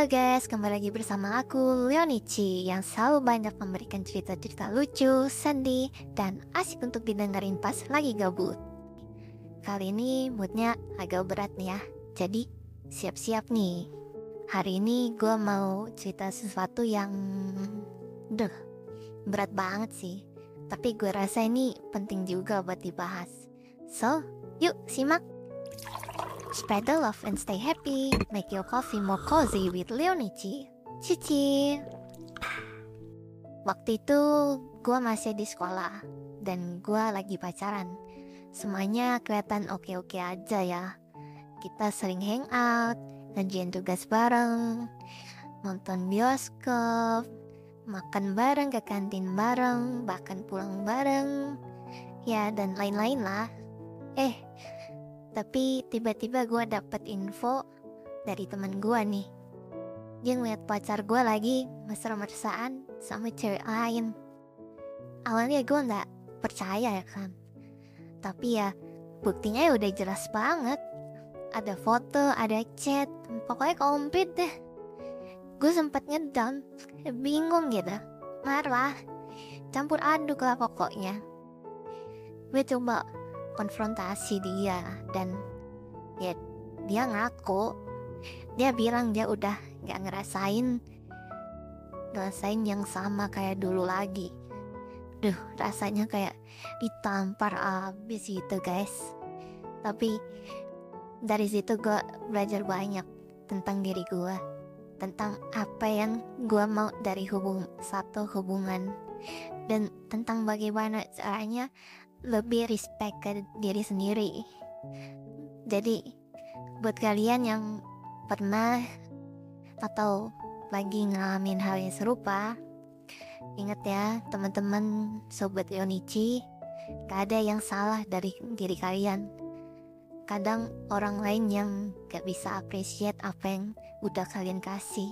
Halo guys, kembali lagi bersama aku Leonici yang selalu banyak memberikan cerita-cerita lucu, sedih, dan asik untuk didengarin pas lagi gabut. Kali ini moodnya agak berat nih ya, jadi siap-siap nih. Hari ini gue mau cerita sesuatu yang, duh, berat banget sih. Tapi gue rasa ini penting juga buat dibahas. So, yuk simak! Spread the love and stay happy. Make your coffee more cozy with Leonici. Cici. Waktu itu gue masih di sekolah dan gue lagi pacaran. Semuanya kelihatan oke-oke aja ya. Kita sering hangout, ngerjain tugas bareng, nonton bioskop, makan bareng ke kantin bareng, bahkan pulang bareng, ya dan lain-lain lah. Eh, tapi tiba-tiba gue dapet info dari teman gue nih. Dia ngeliat pacar gue lagi mesra-mesraan sama cewek lain. Awalnya gue nggak percaya ya kan. Tapi ya buktinya ya udah jelas banget. Ada foto, ada chat, pokoknya komplit deh. Gue sempet ngedown, bingung gitu, marah, campur aduk lah pokoknya. Gue coba konfrontasi dia dan ya dia ngaku. Dia bilang dia udah gak ngerasain ngerasain yang sama kayak dulu lagi. Duh rasanya kayak ditampar abis gitu guys. Tapi dari situ gue belajar banyak tentang diri gue tentang apa yang gue mau dari hubung satu hubungan. Dan tentang bagaimana caranya lebih respect ke diri sendiri. Jadi buat kalian yang pernah atau lagi ngalamin hal yang serupa, ingat ya teman-teman sobat Yonichi, gak ada yang salah dari diri kalian. Kadang orang lain yang gak bisa appreciate apa yang udah kalian kasih.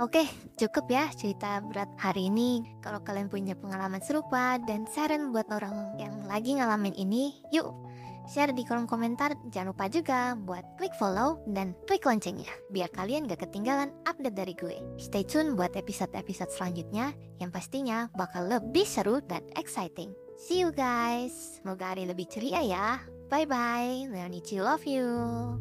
Oke, cukup ya cerita berat hari ini. Kalau kalian punya pengalaman serupa dan saran buat orang yang lagi ngalamin ini, yuk share di kolom komentar. Jangan lupa juga buat klik follow dan klik loncengnya biar kalian gak ketinggalan update dari gue. Stay tune buat episode-episode selanjutnya yang pastinya bakal lebih seru dan exciting. See you guys. Semoga hari lebih ceria ya. Bye bye. Leonici love you.